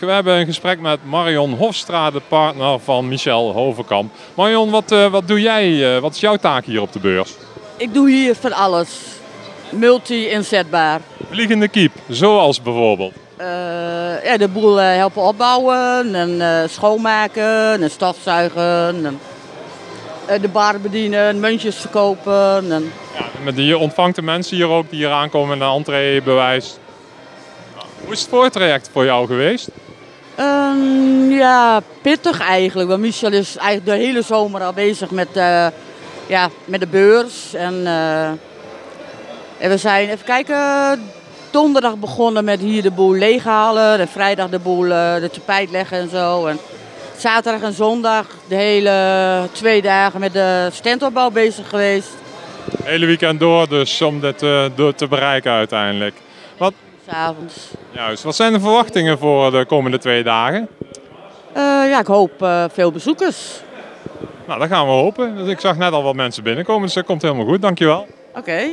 We hebben een gesprek met Marion Hofstra, de partner van Michel Hovenkamp. Marion, wat, uh, wat doe jij? Uh, wat is jouw taak hier op de beurs? Ik doe hier van alles. Multi-inzetbaar. Vliegende kiep, zoals bijvoorbeeld? Uh, ja, de boel helpen opbouwen en schoonmaken en stofzuigen. En, de bar bedienen, muntjes verkopen. En... Ja, met je ontvangt de mensen hier ook die hier aankomen en een entreebewijs. Hoe is het voortraject voor jou geweest? Um, ja, pittig eigenlijk. Want Michel is eigenlijk de hele zomer al bezig met, uh, ja, met de beurs. En, uh, en we zijn, even kijken, donderdag begonnen met hier de boel leeghalen. En vrijdag de boel, uh, de tapijt leggen en zo. En zaterdag en zondag de hele twee dagen met de standopbouw bezig geweest. Hele weekend door dus om dit door te bereiken uiteindelijk. Wat, Juist. Wat zijn de verwachtingen voor de komende twee dagen? Uh, ja, ik hoop uh, veel bezoekers. Nou, dat gaan we hopen. Dus ik zag net al wat mensen binnenkomen, dus dat komt helemaal goed. Dankjewel. Oké. Okay.